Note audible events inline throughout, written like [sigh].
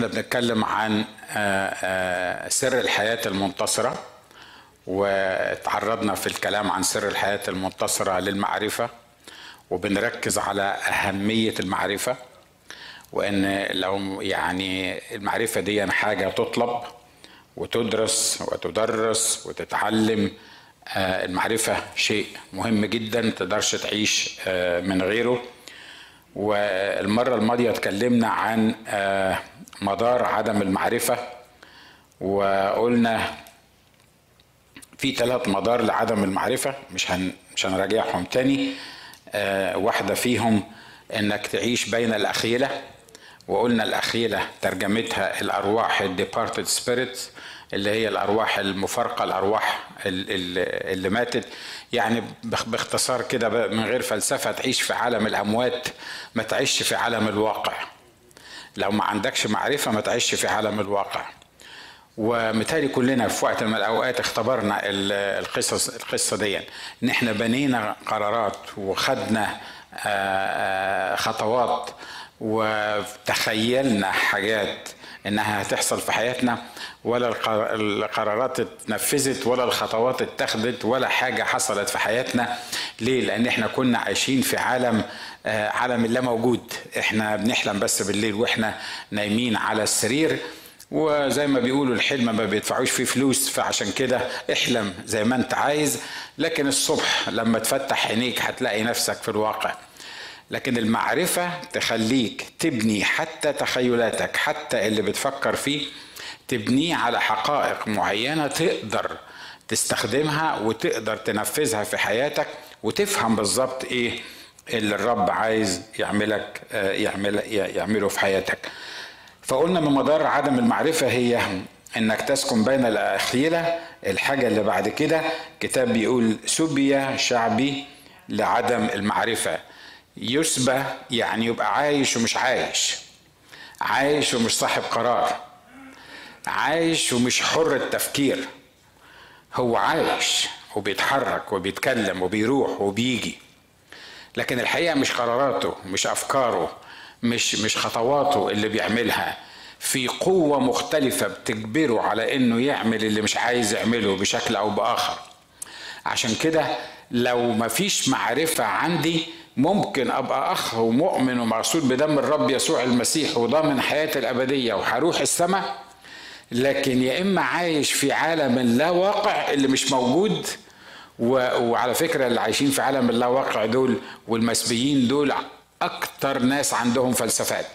إحنا بنتكلم عن سر الحياة المنتصرة وتعرضنا في الكلام عن سر الحياة المنتصرة للمعرفة وبنركز على أهمية المعرفة وإن لو يعني المعرفة دي حاجة تطلب وتدرس وتدرس وتتعلم المعرفة شيء مهم جدا تقدرش تعيش من غيره. والمرة الماضية اتكلمنا عن مدار عدم المعرفة وقلنا في ثلاث مدار لعدم المعرفة مش هن مش هنراجعهم تاني. واحدة فيهم إنك تعيش بين الأخيلة وقلنا الأخيلة ترجمتها الأرواح ال departed spirits اللي هي الأرواح المفارقة الأرواح اللي ماتت. يعني باختصار كده من غير فلسفة تعيش في عالم الأموات ما تعيش في عالم الواقع. لو ما عندكش معرفة ما تعيش في عالم الواقع. ومتهيألي كلنا في وقت من الأوقات اختبرنا القصص القصة دي. ان إحنا بنينا قرارات وخدنا خطوات وتخيلنا حاجات إنها هتحصل في حياتنا ولا القرارات اتنفذت ولا الخطوات اتخذت ولا حاجة حصلت في حياتنا. ليه؟ لأن إحنا كنا عايشين في عالم عالم لا موجود. إحنا بنحلم بس بالليل وإحنا نايمين على السرير. وزي ما بيقولوا الحلم ما بيدفعوش فيه فلوس فعشان كده احلم زي ما أنت عايز. لكن الصبح لما تفتح عينيك هتلاقي نفسك في الواقع. لكن المعرفة تخليك تبني حتى تخيلاتك حتى اللي بتفكر فيه تبنيه على حقائق معينة تقدر تستخدمها وتقدر تنفذها في حياتك وتفهم بالظبط إيه اللي الرب عايز يعملك يعمل يعمله في حياتك. فقلنا من مدار عدم المعرفة هي إنك تسكن بين الأخيلة الحاجة اللي بعد كده كتاب بيقول سبي شعبي لعدم المعرفة. يسبى يعني يبقى عايش ومش عايش. عايش ومش صاحب قرار. عايش ومش حر التفكير. هو عايش وبيتحرك وبيتكلم وبيروح وبيجي. لكن الحقيقة مش قراراته مش أفكاره مش مش خطواته اللي بيعملها. في قوة مختلفة بتجبره على إنه يعمل اللي مش عايز يعمله بشكل أو بآخر. عشان كده لو مفيش معرفة عندي ممكن أبقى أخ ومؤمن ومغسول بدم الرب يسوع المسيح وضامن حياتي الأبدية وهروح السماء لكن يا إما عايش في عالم اللا واقع اللي مش موجود. وعلى فكرة اللي عايشين في عالم اللا واقع دول والمسبيين دول أكتر ناس عندهم فلسفات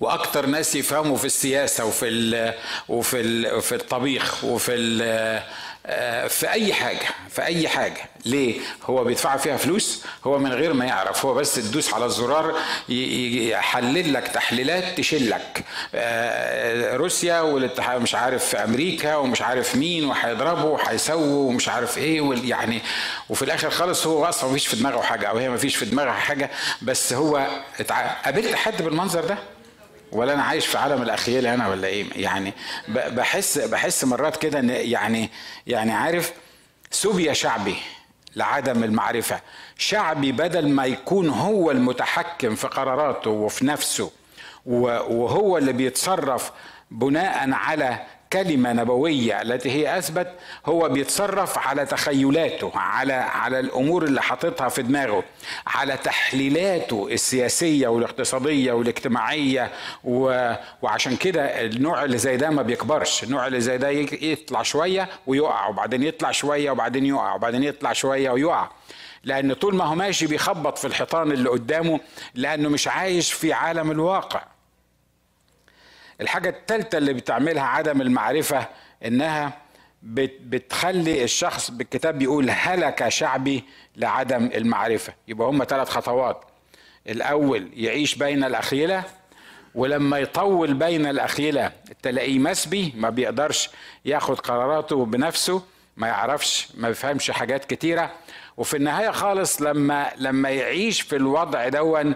وأكتر ناس يفهموا في السياسة وفي ال... وفي ال... في الطبيخ وفي ال... في أي حاجة في أي حاجة. ليه؟ هو بيدفع فيها فلوس هو من غير ما يعرف. هو بس تدوس على الزرار يحلل لك تحليلات تشلك روسيا والاتحاد مش عارف في أمريكا ومش عارف مين وهيضربوا وهيسووا ومش عارف إيه يعني وفي الآخر خالص هو أصلا مفيش في دماغه حاجة أو هي مفيش في دماغها حاجة بس هو قابلت حد بالمنظر ده؟ ولا أنا عايش في عالم الاخيل أنا ولا إيه؟ يعني بحس بحس مرات كده إن يعني يعني عارف سوبيا شعبي لعدم المعرفة. شعبي بدل ما يكون هو المتحكم في قراراته وفي نفسه وهو اللي بيتصرف بناء على كلمة نبوية التي هي أثبت هو بيتصرف على تخيلاته على على الأمور اللي حاططها في دماغه على تحليلاته السياسية والاقتصادية والاجتماعية و... وعشان كده النوع اللي زي ده ما بيكبرش النوع اللي زي ده يطلع شوية ويقع وبعدين يطلع شوية وبعدين يقع وبعدين يطلع شوية ويقع. لأن طول ما هو ماشي بيخبط في الحيطان اللي قدامه لأنه مش عايش في عالم الواقع. الحاجة الثالثة اللي بتعملها عدم المعرفة إنها بتخلي الشخص بالكتاب بيقول هلك شعبي لعدم المعرفة. يبقى هم ثلاث خطوات. الأول يعيش بين الأخيلة ولما يطول بين الأخيلة تلاقيه مسبي ما بيقدرش ياخد قراراته بنفسه ما يعرفش ما بيفهمش حاجات كتيرة. وفي النهاية خالص لما لما يعيش في الوضع دون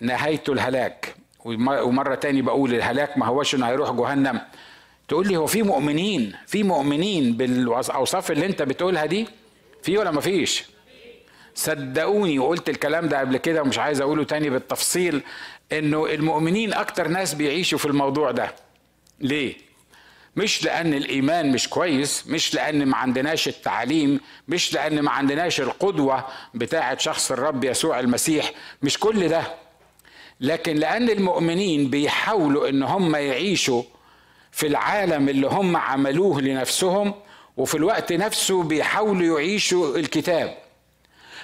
نهايته الهلاك. ومرة تاني بقول الهلاك ما هوش إنه هيروح جهنم. تقول لي هو في مؤمنين في مؤمنين بالاوصاف اللي أنت بتقولها دي؟ في ولا ما فيش؟ صدقوني وقلت الكلام ده قبل كده ومش عايز أقوله تاني بالتفصيل إنه المؤمنين أكتر ناس بيعيشوا في الموضوع ده. ليه؟ مش لأن الإيمان مش كويس مش لأن ما عندناش التعليم مش لأن ما عندناش القدوة بتاعة شخص الرب يسوع المسيح. مش كل ده. لكن لأن المؤمنين بيحاولوا إن هم يعيشوا في العالم اللي هم عملوه لنفسهم وفي الوقت نفسه بيحاولوا يعيشوا الكتاب.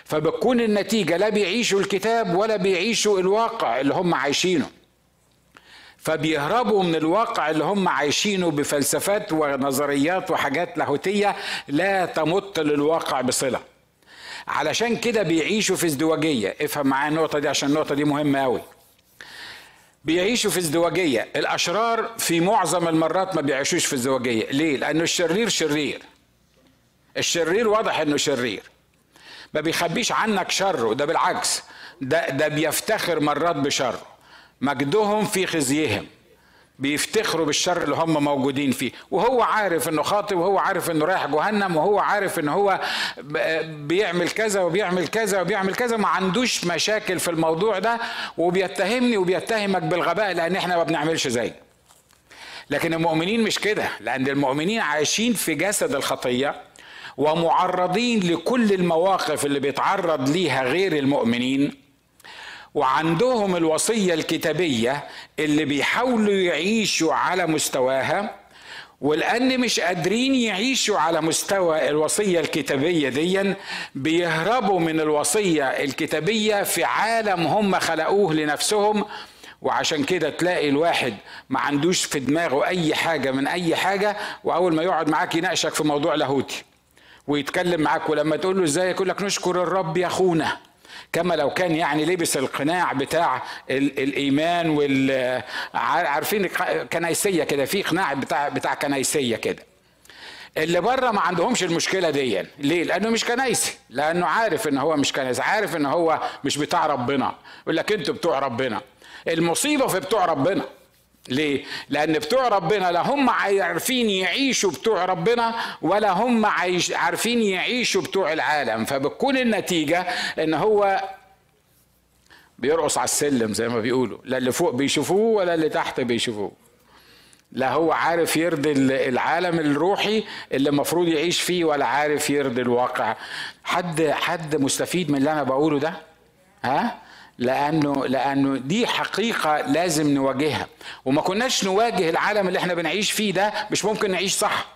فبتكون النتيجة لا بيعيشوا الكتاب ولا بيعيشوا الواقع اللي هم عايشينه. فبيهربوا من الواقع اللي هم عايشينه بفلسفات ونظريات وحاجات لاهوتية لا تمت للواقع بصلة. علشان كده بيعيشوا في ازدواجية. افهم معايا النقطة دي عشان النقطة دي مهمة أوي. بيعيشوا في ازدواجية الأشرار في معظم المرات ما بيعيشوش في ازدواجية ليه؟ لأنه الشرير شرير. الشرير واضح إنه شرير. ما بيخبيش عنك شره ده بالعكس. ده ده بيفتخر مرات بشره مجدهم في خزيهم. بيفتخروا بالشر اللي هم موجودين فيه. وهو عارف إنه خاطئ وهو عارف إنه رايح جهنم وهو عارف إن هو بيعمل كذا وبيعمل كذا وبيعمل كذا ما عندوش مشاكل في الموضوع ده وبيتهمني وبيتهمك بالغباء لأن إحنا ما بنعملش زيه لكن المؤمنين مش كده لأن المؤمنين عايشين في جسد الخطية ومعرضين لكل المواقف اللي بيتعرض ليها غير المؤمنين. وعندهم الوصية الكتابية اللي بيحاولوا يعيشوا على مستواها ولأن مش قادرين يعيشوا على مستوى الوصية الكتابية دي بيهربوا من الوصية الكتابية في عالم هم خلقوه لنفسهم. وعشان كده تلاقي الواحد ما عندوش في دماغه أي حاجة من أي حاجة وأول ما يقعد معاك يناقشك في موضوع لاهوتي ويتكلم معاك ولما تقول له إزاي يقول لك نشكر الرب يا أخونا. كما لو كان يعني لبس القناع بتاع الإيمان وال عارفين كنايسيه كده في قناع بتاع بتاع كنايسيه كده. اللي بره ما عندهمش المشكلة دي. ليه؟ لأنه مش كنايسي لأنه عارف إن هو مش كنايسي عارف إن هو مش بتاع ربنا. يقول لك أنتوا بتوع ربنا. المصيبة في بتوع ربنا. ليه؟ لأن بتوع ربنا لا هم عارفين يعيشوا بتوع ربنا ولا هم عارفين يعيشوا بتوع العالم. فبتكون النتيجة إن هو بيرقص على السلم زي ما بيقولوا. لا اللي فوق بيشوفوه ولا اللي تحت بيشوفوه. لا هو عارف يرضي العالم الروحي اللي المفروض يعيش فيه ولا عارف يرضي الواقع. حد حد مستفيد من اللي أنا بقوله ده؟ ها؟ لأنه لأنه دي حقيقة لازم نواجهها. وما كناش نواجه العالم اللي إحنا بنعيش فيه ده مش ممكن نعيش صح.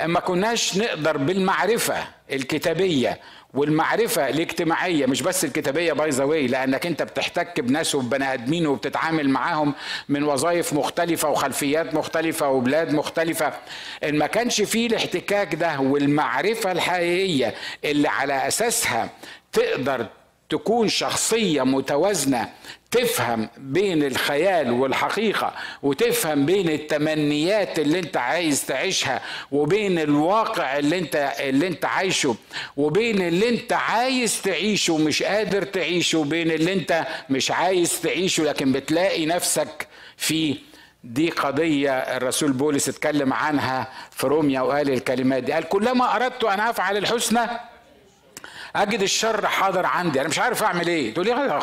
أما كناش نقدر بالمعرفة الكتابية والمعرفة الاجتماعية مش بس الكتابية by the way لأنك أنت بتحتك بناس وبني آدمين وبتتعامل معاهم من وظائف مختلفة وخلفيات مختلفة وبلاد مختلفة. إن ما كانش فيه الاحتكاك ده والمعرفة الحقيقية اللي على أساسها تقدر تكون شخصية متوازنة تفهم بين الخيال والحقيقة وتفهم بين التمنيات اللي انت عايز تعيشها وبين الواقع اللي انت اللي انت عايشه وبين اللي انت عايز تعيشه ومش قادر تعيشه وبين اللي انت مش عايز تعيشه. لكن بتلاقي نفسك فيه دي قضية الرسول بولس اتكلم عنها في روميا وقال الكلمات دي. قال كلما أردت أن أفعل الحسنى أجد الشر حاضر عندي أنا مش عارف أعمل إيه. تقول لي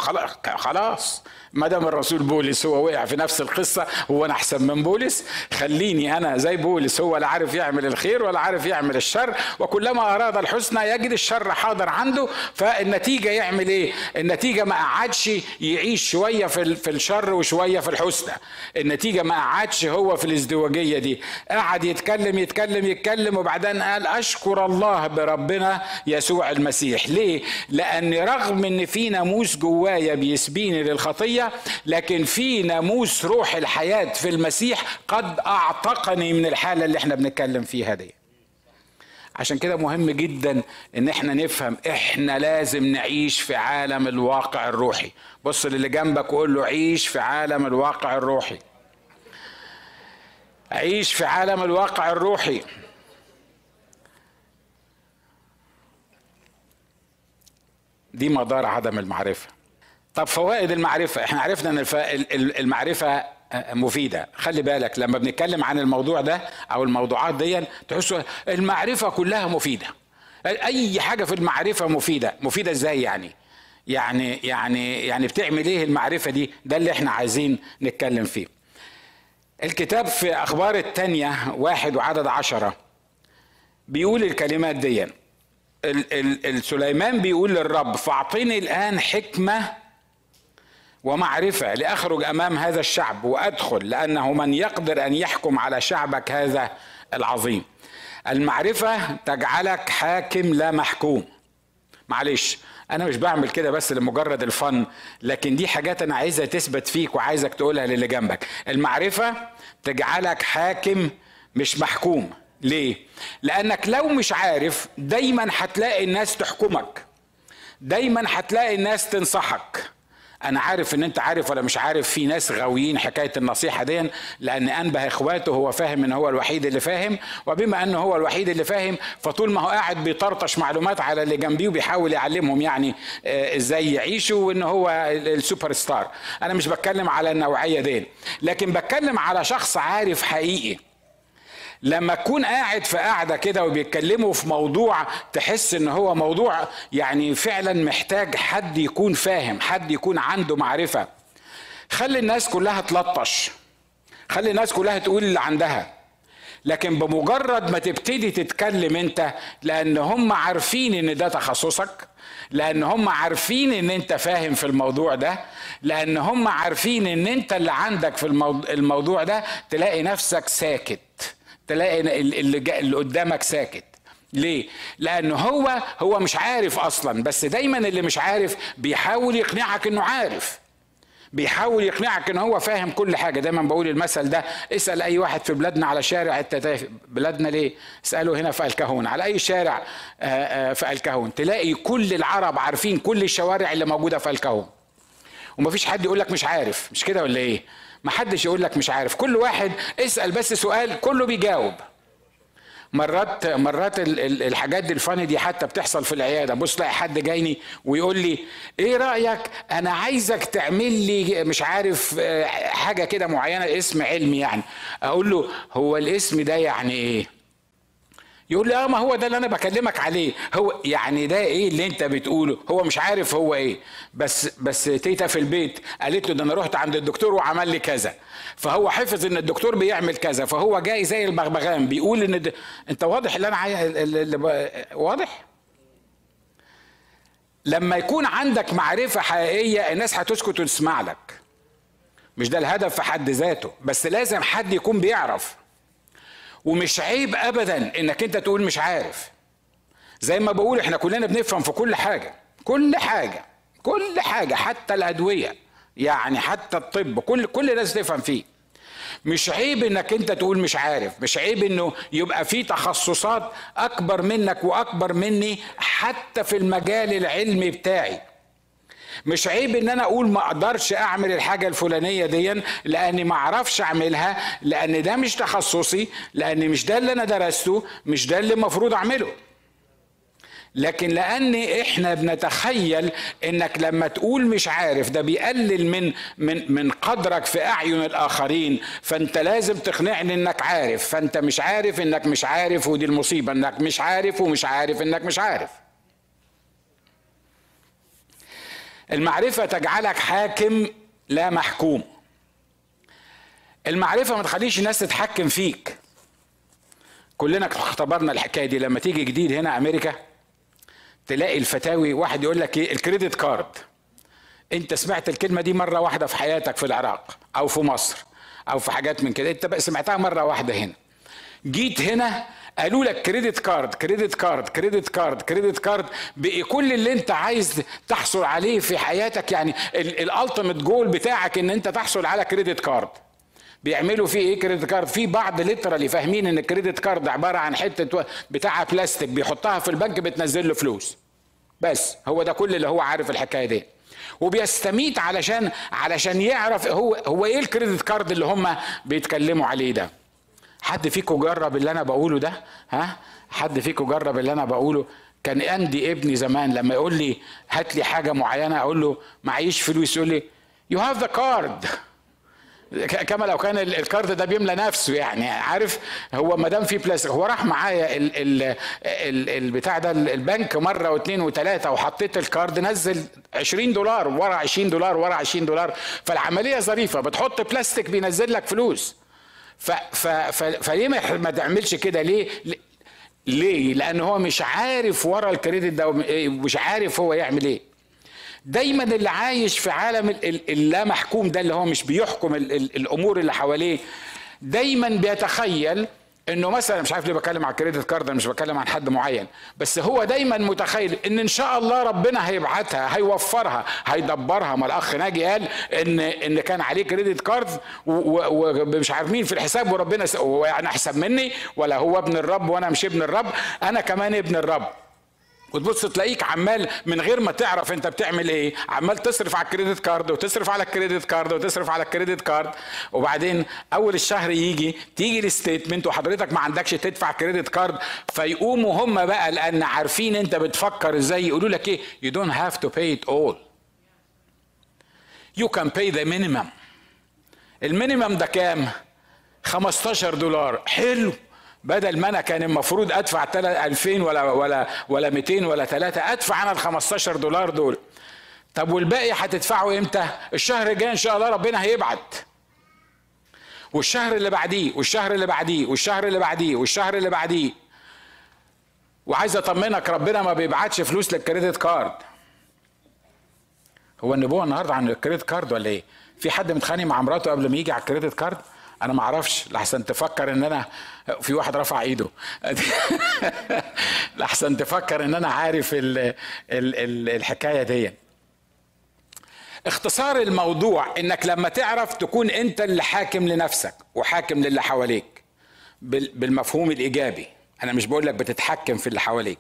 خلاص ما دام الرسول بولس هو وقع في نفس القصة هو أنا أحسن من بولس. خليني أنا زي بولس هو لا عارف يعمل الخير ولا عارف يعمل الشر. وكلما أراد الحسنى يجد الشر حاضر عنده. فالنتيجة يعمل إيه؟ النتيجة ما قعدش يعيش شوية في في الشر وشوية في الحسنى. النتيجة ما قعدش هو في الازدواجية دي. قعد يتكلم يتكلم يتكلم وبعدين قال أشكر الله بربنا يسوع المسيح. ليه؟ لأن رغم إن في ناموس جوايا بيسبيني للخطية لكن في ناموس روح الحياة في المسيح قد أعتقني من الحالة اللي إحنا بنتكلم فيها دي. عشان كده مهم جدا إن إحنا نفهم إحنا لازم نعيش في عالم الواقع الروحي. بص للي جنبك وقول له عيش في عالم الواقع الروحي. عيش في عالم الواقع الروحي. دي مدار عدم المعرفة. طب فوائد المعرفة. إحنا عرفنا إن المعرفة مفيدة. خلي بالك لما بنتكلم عن الموضوع ده أو الموضوعات دي تحسوا المعرفة كلها مفيدة. أي حاجة في المعرفة مفيدة. مفيدة إزاي يعني؟ يعني يعني يعني بتعمل إيه المعرفة دي؟ ده اللي إحنا عايزين نتكلم فيه. الكتاب في أخبار التانية واحد وعدد عشرة بيقول الكلمات دي سليمان بيقول للرب فاعطيني الآن حكمة ومعرفة لأخرج أمام هذا الشعب وأدخل لأنه من يقدر أن يحكم على شعبك هذا العظيم. المعرفة تجعلك حاكم لا محكوم. معلش أنا مش بعمل كده بس لمجرد الفن لكن دي حاجات أنا عايزها تثبت فيك وعايزك تقولها للي جنبك. المعرفة تجعلك حاكم مش محكوم. ليه؟ لأنك لو مش عارف دايما هتلاقي الناس تحكمك. دايما هتلاقي الناس تنصحك. أنا عارف إن أنت عارف ولا مش عارف في ناس غاويين حكاية النصيحة دي لأن أنبه إخواته هو فاهم إن هو الوحيد اللي فاهم وبما إنه هو الوحيد اللي فاهم فطول ما هو قاعد بيطرطش معلومات على اللي جنبيه وبيحاول يعلمهم يعني آه، إزاي يعيشوا وإن هو السوبر ستار أنا مش بتكلم على النوعية دي لكن بتكلم على شخص عارف حقيقي. لما تكون قاعد في قاعدة كده وبيتكلموا في موضوع تحس إن هو موضوع يعني فعلا محتاج حد يكون فاهم حد يكون عنده معرفة. خلي الناس كلها تلطش. خلي الناس كلها تقول اللي عندها. لكن بمجرد ما تبتدي تتكلم أنت لأن هم عارفين إن ده تخصصك لأن هم عارفين إن أنت فاهم في الموضوع ده لأن هم عارفين إن أنت اللي عندك في الموضوع ده تلاقي نفسك ساكت. تلاقي اللي, اللي قدامك ساكت. ليه؟ لأنه هو هو مش عارف أصلا بس دايما اللي مش عارف بيحاول يقنعك إنه عارف. بيحاول يقنعك إن هو فاهم كل حاجة. دايما بقول المثل ده اسأل أي واحد في بلادنا على شارع التتافي بلادنا ليه؟ اسأله هنا في الكهون على أي شارع آه، آه، في الكهون. تلاقي كل العرب عارفين كل الشوارع اللي موجودة في الكهون. ومفيش حد يقول لك مش عارف. مش كده ولا إيه؟ ما حدش يقول لك مش عارف. كل واحد اسأل بس سؤال كله بيجاوب. مرات مرات الحاجات دي الفاني دي حتى بتحصل في العيادة. بص تلاقي حد جايني ويقول لي إيه رأيك؟ أنا عايزك تعمل لي مش عارف آه، حاجة كده معينة اسم علمي يعني. أقول له هو الاسم ده يعني إيه؟ يقول لي آه ما هو ده اللي أنا بكلمك عليه. هو يعني ده إيه اللي أنت بتقوله؟ هو مش عارف هو إيه. بس بس تيتا في البيت قالت له ده أنا رحت عند الدكتور وعمل لي كذا. فهو حفظ إن الدكتور بيعمل كذا فهو جاي زي البغبغان بيقول إن ده أنت واضح اللي أنا عايز اللي واضح؟ لما يكون عندك معرفة حقيقية الناس هتسكت وتسمع لك. مش ده الهدف في حد ذاته بس لازم حد يكون بيعرف. ومش عيب ابدا إنك أنت تقول مش عارف. زي ما بقول إحنا كلنا بنفهم في كل حاجة. كل حاجة. كل حاجة. حتى الأدوية. يعني حتى الطب. كل كل الناس تفهم فيه. مش عيب إنك أنت تقول مش عارف. مش عيب إنه يبقى في تخصصات أكبر منك وأكبر مني حتى في المجال العلمي بتاعي. مش عيب إن أنا أقول ما أقدرش أعمل الحاجة الفلانية دي لأني ما أعرفش أعملها لأن ده مش تخصصي لأن مش ده اللي أنا درسته مش ده اللي المفروض أعمله. لكن لأن إحنا بنتخيل إنك لما تقول مش عارف ده بيقلل من من من قدرك في أعين الآخرين فأنت لازم تقنعني إنك عارف فأنت مش عارف إنك مش عارف ودي المصيبة إنك مش عارف ومش عارف إنك مش عارف. المعرفة تجعلك حاكم لا محكوم. المعرفة ما تخليش الناس تتحكم فيك. كلنا اختبرنا الحكاية دي. لما تيجي جديد هنا أمريكا تلاقي الفتاوي واحد يقول لك إيه؟ ال credit card. أنت سمعت الكلمة دي مرة واحدة في حياتك في العراق أو في مصر أو في حاجات من كده. أنت سمعتها مرة واحدة هنا. جيت هنا قالوا لك كريدت كارد كريدت كارد كريدت كارد كريدت كارد كل اللي انت عايز تحصل عليه في حياتك. يعني ال ultimate goal بتاعك ان انت تحصل على credit card بيعملوا فيه إيه credit card في بعض literally فاهمين ان ال credit card عبارة عن حتة بتاعها بلاستيك بيحطها في البنك بتنزل له فلوس. بس هو ده كل اللي هو عارف الحكاية دي. وبيستميت علشان علشان يعرف هو هو إيه ال credit card اللي هم بيتكلموا عليه ده. حد فيكم جرب اللي أنا بقوله ده؟ ها؟ حد فيكم جرب اللي أنا بقوله؟ كان عندي ابني زمان لما يقول لي هات لي حاجة معينة أقول له معيش فلوس يقول لي you have the card كما لو كان ال card ده بيملى نفسه يعني عارف؟ هو ما دام في بلاستيك هو راح معايا ال ال ال البتاع ده البنك مرة واثنين وثلاثه وحطيت ال card نزل 20 دولار ورا 20 دولار ورا 20 دولار. فالعملية ظريفة بتحط بلاستيك بينزل لك فلوس. ف ف ف فليه ما تعملش كده ليه؟ ليه؟ لأن هو مش عارف ورا الكريدت ده مش عارف هو يعمل إيه. دايما اللي عايش في عالم اللا محكوم ده اللي هو مش بيحكم الأمور اللي حواليه دايما بيتخيل إنه مثلا مش عارف ليه بتكلم على الكريدت كارد مش بتكلم عن حد معين. بس هو دايما متخيل إن إن شاء الله ربنا هيبعتها هيوفرها هيدبرها. ما الأخ ناجي قال إن إن كان عليه credit card ومش عارف مين في الحساب وربنا يعني أحسن مني ولا هو ابن الرب وأنا مش ابن الرب أنا كمان ابن الرب. وتبص تلاقيك عمال من غير ما تعرف انت بتعمل إيه عمال تصرف على ال credit card وتصرف على ال credit card وتصرف على ال credit card. وبعدين أول الشهر يجي تيجي ال statement وحضرتك ما عندكش تدفع credit card فيقوموا هم بقى لأن عارفين انت بتفكر إزاي يقولوا لك إيه you don't have to pay it all. You can pay the minimum. المينيمم ده كام؟ 15 دولار. حلو. بدل ما أنا كان المفروض أدفع 2000 ولا ولا ولا 200 ولا 3 أدفع أنا ال 15 دولار دول. طب والباقي هتدفعه إمتى؟ الشهر الجاي إن شاء الله ربنا هيبعت. والشهر اللي بعديه والشهر اللي بعديه والشهر اللي بعديه والشهر اللي بعديه. وعايز أطمنك ربنا ما بيبعتش فلوس لل credit card. هو النبوة النهارده عن ال credit card ولا إيه؟ في حد متخانق مع مراته قبل ما يجي على ال credit card؟ أنا ما أعرفش لحسن تفكر إن أنا في واحد رفع إيده. [laughs] لحسن تفكر إن أنا عارف ال ال ال الحكاية دي. اختصار الموضوع إنك لما تعرف تكون أنت اللي حاكم لنفسك وحاكم للي حواليك بالمفهوم الإيجابي. أنا مش بقول لك بتتحكم في اللي حواليك.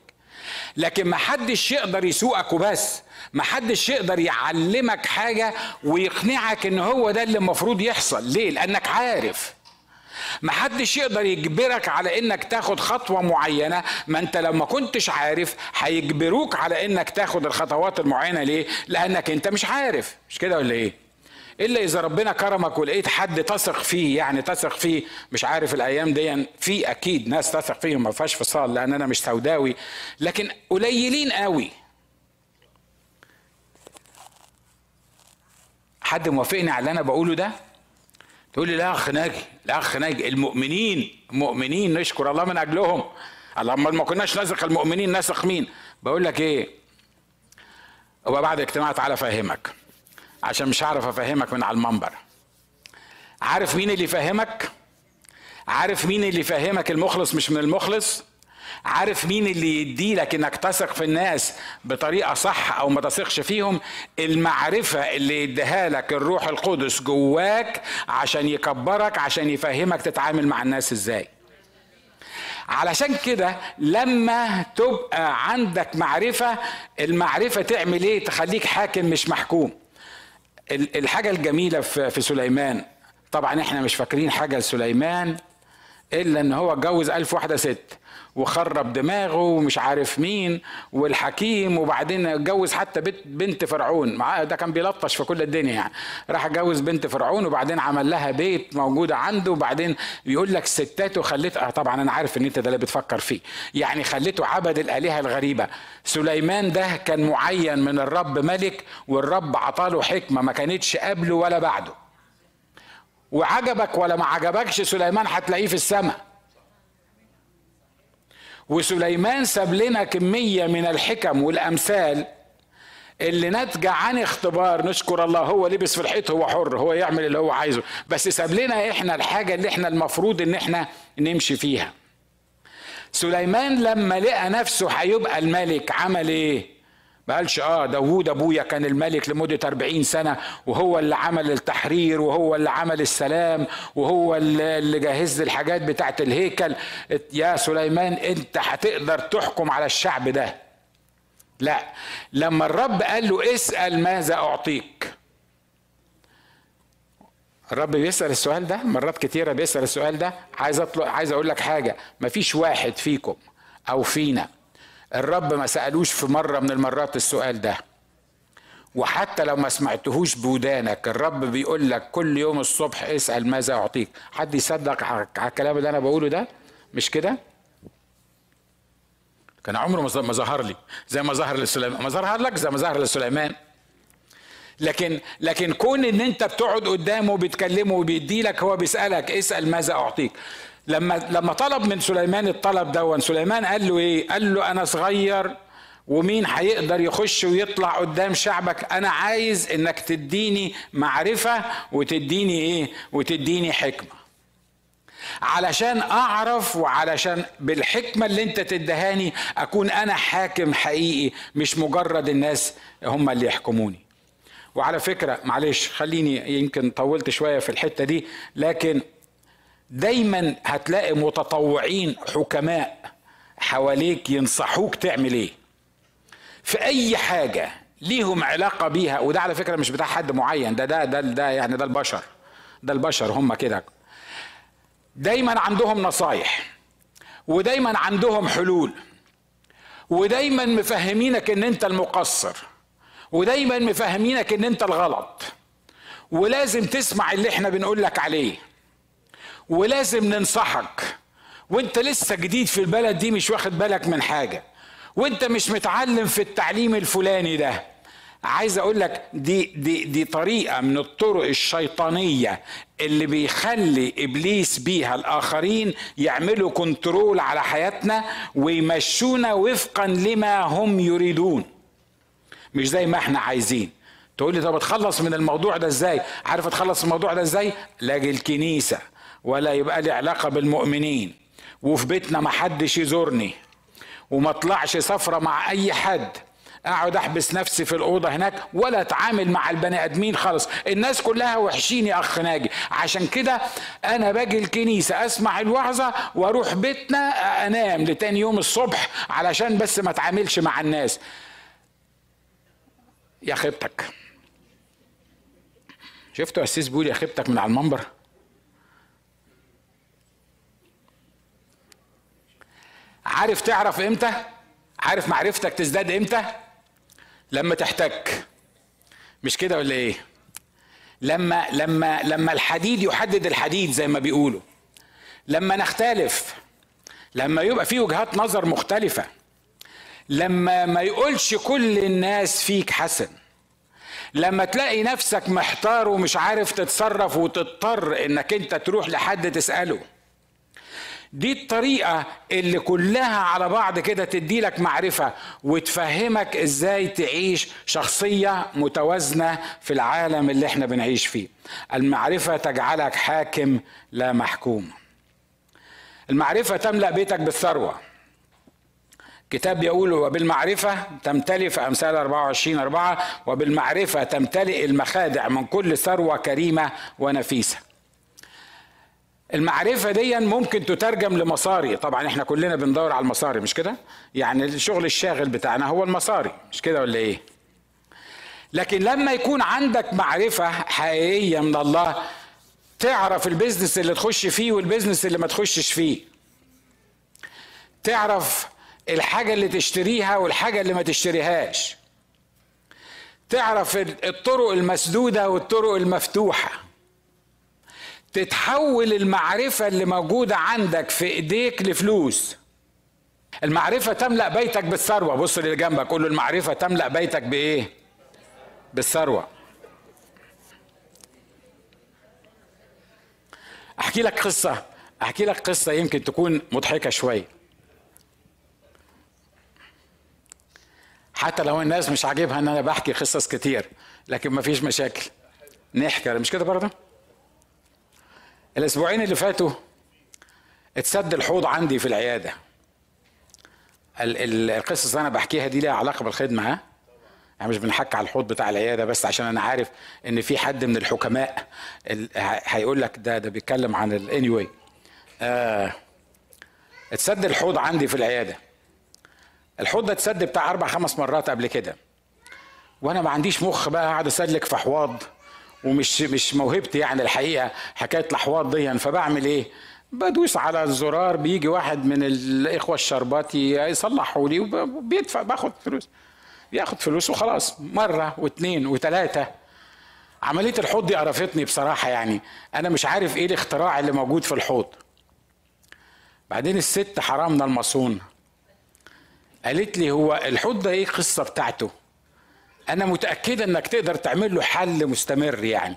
لكن ما حدش يقدر يسوقك وبس. ما حدش يقدر يعلمك حاجة ويقنعك إن هو ده اللي المفروض يحصل. ليه؟ لأنك عارف. ما حدش يقدر يجبرك على إنك تاخد خطوة معينة. ما أنت لو ما كنتش عارف هيجبروك على إنك تاخد الخطوات المعينة. ليه؟ لأنك أنت مش عارف. مش كده ولا إيه؟ إلا إذا ربنا كرمك ولقيت حد تثق فيه يعني تثق فيه مش عارف الأيام دي في أكيد ناس تثق فيهم ما فيهاش فصال لأن أنا مش سوداوي لكن قليلين قوي. حد موافقني على اللي أنا بقوله ده؟ تقول لي لا أخ ناجي لا أخ ناجي المؤمنين مؤمنين نشكر الله من أجلهم. اللهم ما كناش نثق المؤمنين نثق مين؟ بقول لك إيه؟ هو بعد اجتماع تعالى أفهمك. عشان مش هعرف أفهمك من على المنبر. عارف مين اللي يفهمك؟ عارف مين اللي يفهمك المخلص مش من المخلص؟ عارف مين اللي يدي لك إنك تثق في الناس بطريقة صح أو ما تثقش فيهم؟ المعرفة اللي يديها لك الروح القدس جواك عشان يكبرك عشان يفهمك تتعامل مع الناس إزاي. علشان كده لما تبقى عندك معرفة المعرفة تعمل إيه؟ تخليك حاكم مش محكوم. الحاجة الجميلة في سليمان طبعا إحنا مش فاكرين حاجة لسليمان إلا إن هو اتجوز ألف واحدة ست وخرب دماغه ومش عارف مين والحكيم وبعدين اتجوز حتى بنت فرعون. ده كان بيلطش في كل الدنيا يعني. راح اتجوز بنت فرعون وبعدين عمل لها بيت موجودة عنده وبعدين بيقول لك ستاته خليته طبعا أنا عارف إن أنت ده اللي بتفكر فيه. يعني خليته عبد الآلهة الغريبة. سليمان ده كان معين من الرب ملك والرب عطاله حكمة ما كانتش قبله ولا بعده. وعجبك ولا ما عجبكش سليمان هتلاقيه في السماء. وسليمان ساب لنا كمية من الحكم والأمثال اللي ناتجة عن اختبار نشكر الله هو لبس في الحيط هو حر هو يعمل اللي هو عايزه. بس ساب لنا إحنا الحاجة اللي إحنا المفروض إن إحنا نمشي فيها. سليمان لما لقى نفسه هيبقى الملك عمل إيه؟ ما قالش آه داوود أبويا كان الملك لمدة 40 سنة وهو اللي عمل التحرير وهو اللي عمل السلام وهو اللي جهز الحاجات بتاعت الهيكل. يا سليمان أنت هتقدر تحكم على الشعب ده. لا لما الرب قال له اسأل ماذا أعطيك. الرب بيسأل السؤال ده مرات كتيرة بيسأل السؤال ده. عايز أطلق عايز أقول لك حاجة مفيش واحد فيكم أو فينا الرب ما سألوش في مرة من المرات السؤال ده. وحتى لو ما سمعتهوش بودانك الرب بيقول لك كل يوم الصبح اسأل ماذا أعطيك. حد يصدق على الكلام اللي أنا بقوله ده؟ مش كده؟ كان عمره ما ظهر لي. زي ما ظهر لسليمان. ما ظهر لك زي ما ظهر لسليمان. لكن لكن كون إن أنت بتقعد قدامه وبتكلمه وبيدي لك هو بيسألك اسأل ماذا أعطيك. لما لما طلب من سليمان الطلب ده سليمان قال له إيه؟ قال له أنا صغير ومين هيقدر يخش ويطلع قدام شعبك؟ أنا عايز إنك تديني معرفة وتديني إيه؟ وتديني حكمة. علشان أعرف وعلشان بالحكمة اللي أنت تدهاني أكون أنا حاكم حقيقي مش مجرد الناس هم اللي يحكموني. وعلى فكرة معلش خليني يمكن طولت شوية في الحتة دي لكن دايما هتلاقي متطوعين حكماء حواليك ينصحوك تعمل إيه. في أي حاجة ليهم علاقة بيها وده على فكرة مش بتاع حد معين ده ده ده, ده يعني ده البشر ده البشر هم كده. دايما عندهم نصايح ودايما عندهم حلول ودايما مفهمينك إن أنت المقصر ودايما مفهمينك إن أنت الغلط ولازم تسمع اللي إحنا بنقول لك عليه. ولازم ننصحك. وانت لسه جديد في البلد دي مش واخد بالك من حاجة. وانت مش متعلم في التعليم الفلاني ده. عايز أقول لك دي دي دي طريقة من الطرق الشيطانية اللي بيخلي إبليس بيها الآخرين يعملوا كنترول على حياتنا ويمشونا وفقا لما هم يريدون. مش زي ما إحنا عايزين. تقول لي طب اتخلص من الموضوع ده إزاي؟ عارف اتخلص من الموضوع ده إزاي؟ لاجي الكنيسه ولا يبقى لي علاقة بالمؤمنين. وفي بيتنا ما حدش يزورني. وما اطلعش سفرة مع أي حد. أقعد أحبس نفسي في الأوضة هناك ولا أتعامل مع البني آدمين خالص. الناس كلها وحشين يا أخ ناجي. عشان كده أنا باجي الكنيسة أسمع الوعظة وأروح بيتنا أنام لتاني يوم الصبح علشان بس ما أتعاملش مع الناس. يا خيبتك. شفتوا اسيس بيقول يا خيبتك من على المنبر؟ عارف تعرف إمتى؟ عارف معرفتك تزداد إمتى؟ لما تحتك. مش كده ولا إيه؟ لما لما لما الحديد يحدد الحديد زي ما بيقولوا. لما نختلف. لما يبقى في وجهات نظر مختلفة. لما ما يقولش كل الناس فيك حسن. لما تلاقي نفسك محتار ومش عارف تتصرف وتضطر إنك أنت تروح لحد تسأله. دي الطريقة اللي كلها على بعض كده تدي لك معرفة وتفهمك إزاي تعيش شخصية متوازنة في العالم اللي إحنا بنعيش فيه. المعرفة تجعلك حاكم لا محكوم. المعرفة تملأ بيتك بالثروة. كتاب يقول وبالمعرفة تمتلئ في أمثال 24 أربعة وبالمعرفة تمتلئ المخادع من كل ثروة كريمة ونفيسة. المعرفة دي ممكن تترجم لمصاري. طبعا إحنا كلنا بندور على المصاري مش كده؟ يعني الشغل الشاغل بتاعنا هو المصاري مش كده ولا إيه؟ لكن لما يكون عندك معرفة حقيقية من الله تعرف ال business اللي تخش فيه وال business اللي ما تخشش فيه. تعرف الحاجة اللي تشتريها والحاجة اللي ما تشتريهاش. تعرف الطرق المسدودة والطرق المفتوحة. تتحول المعرفة اللي موجودة عندك في إيديك لفلوس. المعرفة تملأ بيتك بالثروة. بص اللي جنبك قول له المعرفة تملأ بيتك بإيه؟ بالثروة. أحكي لك قصة أحكي لك قصة يمكن تكون مضحكة شوية حتى لو الناس مش عاجبها إن أنا بحكي قصص كتير لكن مفيش مشاكل. نحكي مش كده برضه؟ الأسبوعين اللي فاتوا اتسد الحوض عندي في العيادة. القصص اللي أنا بحكيها دي ليها علاقة بالخدمة ها؟ يعني مش بنحكي على الحوض بتاع العيادة بس عشان أنا عارف إن في حد من الحكماء هيقول لك ده ده بيتكلم عن ال anyway آه اتسد الحوض عندي في العيادة. الحوض ده اتسد بتاع أربع خمس مرات قبل كده. وأنا ما عنديش مخ بقى أقعد أسلك في حواض. ومش مش موهبتي يعني الحقيقة حكاية الأحواض دي فبعمل إيه؟ بدوس على الزرار بيجي واحد من الإخوة الشربات يصلحوا لي وبيدفع باخد فلوس. ياخد فلوس وخلاص مرة واثنين وثلاثه عملية الحوض دي قرفتني بصراحة يعني. أنا مش عارف إيه الاختراع اللي موجود في الحوض. بعدين الست حرامنا المصون قالت لي هو الحوض ده إيه؟ القصة بتاعته. أنا متاكده إنك تقدر تعمل له حل مستمر يعني.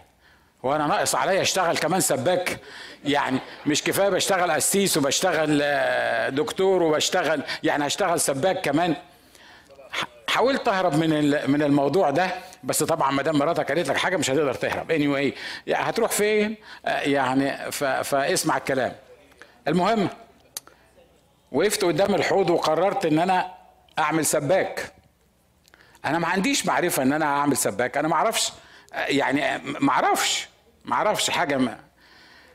وأنا ناقص عليا أشتغل كمان سباك. يعني مش كفاية بشتغل قسيس وبشتغل آه، دكتور وبشتغل يعني هشتغل سباك كمان. حاولت أهرب من من الموضوع ده بس طبعا ما دام مراتك قالت لك حاجة مش هتقدر تهرب. اني anyway هتروح فين؟ آه، يعني فاسمع الكلام. المهم وقفت قدام الحوض وقررت إن أنا أعمل سباك. أنا ما عنديش معرفة إن أنا أعمل سباك. أنا ما أعرفش. يعني ما أعرفش. ما أعرفش حاجة ما.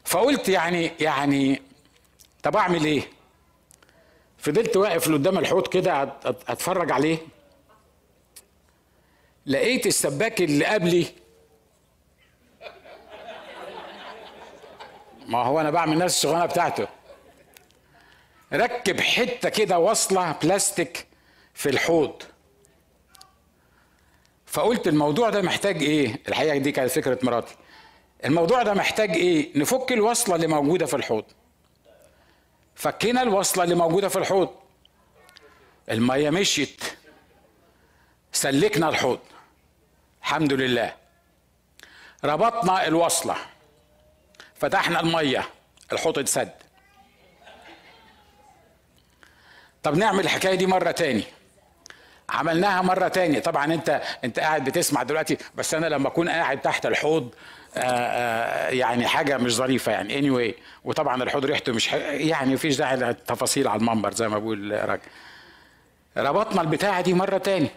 فقلت يعني يعني طب أعمل إيه؟ فضلت واقف قدام الحوض كده أتفرج عليه. لقيت السباك اللي قبلي. ما هو أنا بعمل نفس الشغلانة بتاعته. ركب حتة كده واصلة بلاستيك في الحوض. فقلت الموضوع ده محتاج إيه؟ الحقيقة دي كانت فكرة مراتي. الموضوع ده محتاج إيه؟ نفك الوصلة اللي موجودة في الحوض. فكينا الوصلة اللي موجودة في الحوض. المية مشيت. سلكنا الحوض. الحمد لله. ربطنا الوصلة. فتحنا المية. الحوض اتسد. طب نعمل الحكاية دي مرة تاني. عملناها مرة تاني. طبعا أنت أنت قاعد بتسمع دلوقتي بس أنا لما أكون قاعد تحت الحوض آآ آه، آه، يعني حاجة مش ظريفة يعني. Anyway وطبعا الحوض ريحته مش يعني مفيش داعي للتفاصيل على المنبر زي ما بقول راجل. ربطنا البتاعة دي مرة تاني.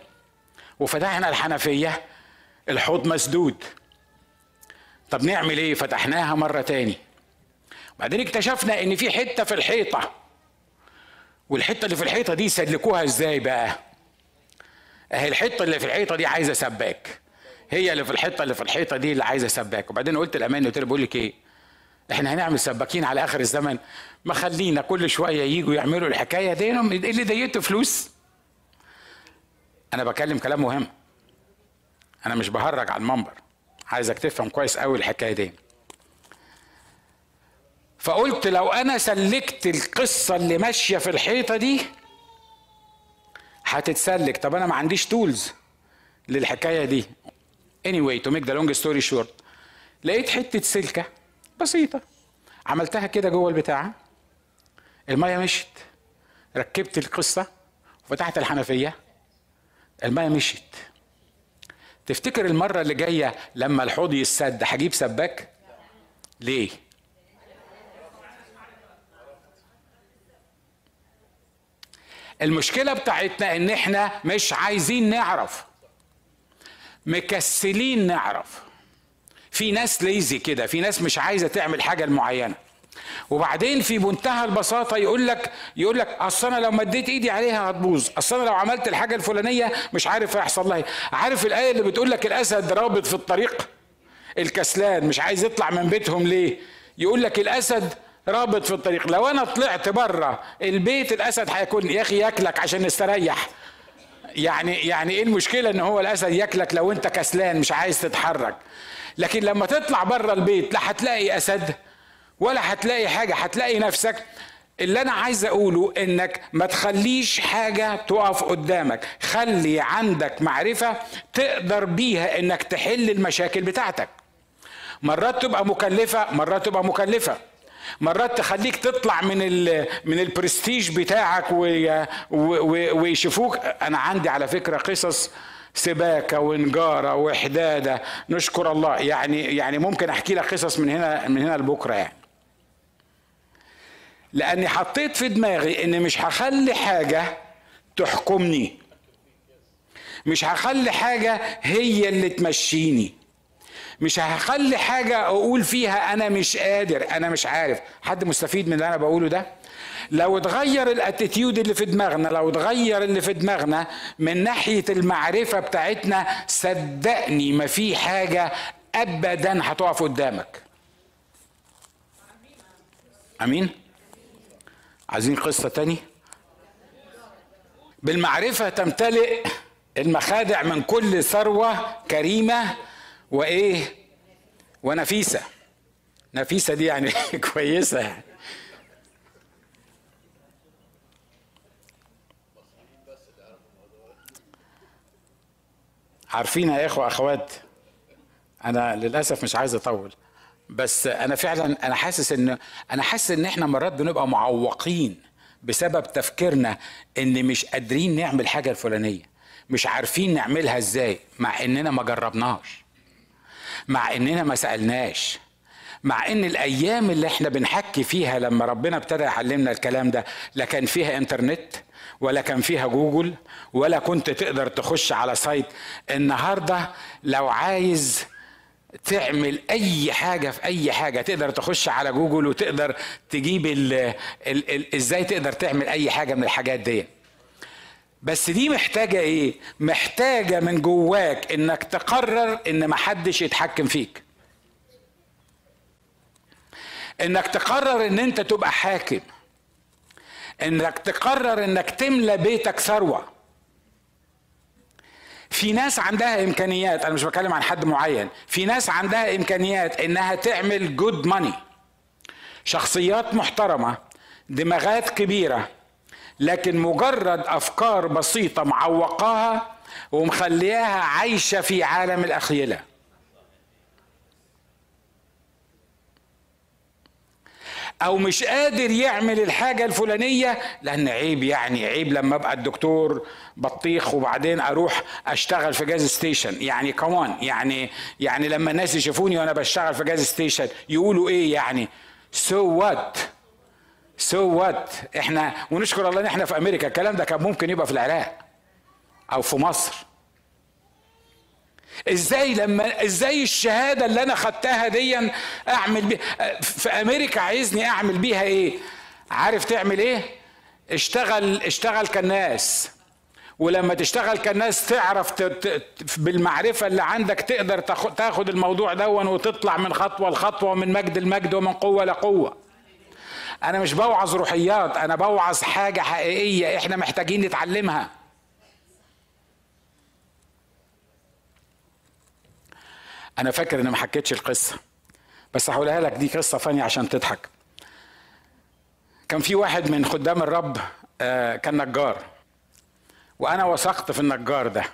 وفتحنا الحنفية الحوض مسدود. طب نعمل إيه؟ فتحناها مرة تاني. بعدين اكتشفنا إن في حتة في الحيطة. والحتة اللي في الحيطة دي سلكوها إزاي بقى؟ اهي الحته اللي في الحيطة دي عايزة سباك. هي اللي في الحته اللي في الحيطة دي اللي عايزة سباك. وبعدين قلت الامان قلت له بقول لك إيه؟ إحنا هنعمل سباكين على آخر الزمن. ما خلينا كل شوية يجوا يعملوا الحكاية دي. اللي ضيقته فلوس. أنا بكلم كلام مهم. أنا مش بهرج على المنبر. عايزك تفهم كويس قوي الحكاية دي. فقلت لو أنا سلكت القصة اللي ماشية في الحيطة دي هتتسلك. طب أنا ما عنديش تولز للحكاية دي. Anyway to make the long story short لقيت حتة سلكة بسيطة. عملتها كده جوه البتاعه المية مشت ركبت القصة وفتحت الحنفية. المية مشت تفتكر المرة اللي جاية لما الحوض يسد هجيب سباك؟ ليه؟ المشكلة بتاعتنا إن إحنا مش عايزين نعرف. مكسلين نعرف. في ناس ليزي كده في ناس مش عايزة تعمل حاجة معينه وبعدين في منتهى البساطة يقول لك يقول لك أصل أنا لو مديت إيدي عليها هتبوظ. أصل أنا لو عملت الحاجة الفلانية مش عارف هيحصل لها إيه. عارف الآية اللي بتقول لك الأسد رابط في الطريق؟ الكسلان مش عايز يطلع من بيتهم ليه؟ يقول لك الأسد رابط في الطريق. لو أنا طلعت بره البيت الأسد هيكون يا أخي ياكلك عشان نستريح يعني يعني إيه المشكلة إن هو الأسد ياكلك لو أنت كسلان مش عايز تتحرك. لكن لما تطلع بره البيت لا هتلاقي أسد ولا هتلاقي حاجة هتلاقي نفسك. اللي أنا عايز أقوله إنك ما تخليش حاجة تقف قدامك. خلي عندك معرفة تقدر بيها إنك تحل المشاكل بتاعتك. مرات تبقى مكلفة مرات تبقى مكلفة. مرات تخليك تطلع من من البرستيج بتاعك ويشوفوك. أنا عندي على فكرة قصص سباكة ونجارة وحدادة. نشكر الله. يعني يعني ممكن أحكي لك قصص من هنا من هنا لبكرة يعني. لأني حطيت في دماغي إن مش هخلي حاجة تحكمني. مش هخلي حاجة هي اللي تمشيني. مش هخلي حاجة أقول فيها أنا مش قادر أنا مش عارف. حد مستفيد من اللي أنا بقوله ده؟ لو اتغير الأتيتيود اللي في دماغنا لو اتغير اللي في دماغنا من ناحية المعرفة بتاعتنا صدقني ما في حاجة أبدا هتقف قدامك. أمين؟ عايزين قصة تاني؟ بالمعرفة تمتلئ المخادع من كل ثروة كريمة وإيه؟ ونفيسة. نفيسة دي يعني [laughs] كويسة. يعني. عارفين يا إخوة أخوات أنا للأسف مش عايز أطول بس أنا فعلا أنا حاسس إن أنا حاسس إن إحنا مرات بنبقى معوقين بسبب تفكيرنا إن مش قادرين نعمل حاجة الفلانية مش عارفين نعملها إزاي مع إننا ما جربناش مع إننا ما سألناش. مع إن الأيام اللي إحنا بنحكي فيها لما ربنا ابتدى يعلمنا الكلام ده لا كان فيها إنترنت ولا كان فيها جوجل ولا كنت تقدر تخش على site. النهارده لو عايز تعمل أي حاجة في أي حاجة تقدر تخش على جوجل وتقدر تجيب ال ال ال إزاي تقدر تعمل أي حاجة من الحاجات دي بس دي محتاجة إيه؟ محتاجة من جواك إنك تقرر إن محدش يتحكم فيك. إنك تقرر إن أنت تبقى حاكم. إنك تقرر إنك تملى بيتك ثروة. في ناس عندها إمكانيات أنا مش بتكلم عن حد معين. في ناس عندها إمكانيات إنها تعمل جود ماني شخصيات محترمة دماغات كبيرة لكن مجرد أفكار بسيطة معوقاها ومخلياها عايشة في عالم الأخيلة. أو مش قادر يعمل الحاجة الفلانية لأن عيب يعني عيب لما أبقى الدكتور بطيخ وبعدين أروح أشتغل في gas station. يعني كمان يعني يعني لما الناس يشوفوني وأنا بشتغل في gas station يقولوا إيه يعني؟ so what so what إحنا ونشكر الله إن إحنا في أمريكا. الكلام ده كان ممكن يبقى في العراق أو في مصر. إزاي لما إزاي الشهادة اللي أنا خدتها دي أعمل بيها في أمريكا عايزني أعمل بيها إيه؟ عارف تعمل إيه؟ اشتغل اشتغل كالناس. ولما تشتغل كالناس تعرف بالمعرفة اللي عندك تقدر تاخد الموضوع دون وتطلع من خطوة لخطوة ومن مجد المجد ومن قوة لقوة. أنا مش بوعظ روحيات أنا بوعظ حاجة حقيقية إحنا محتاجين نتعلمها. أنا فاكر إني ما حكيتش القصة بس هقولها لك دي قصة فانية عشان تضحك. كان في واحد من خدام الرب كان نجار وأنا وثقت في النجار ده.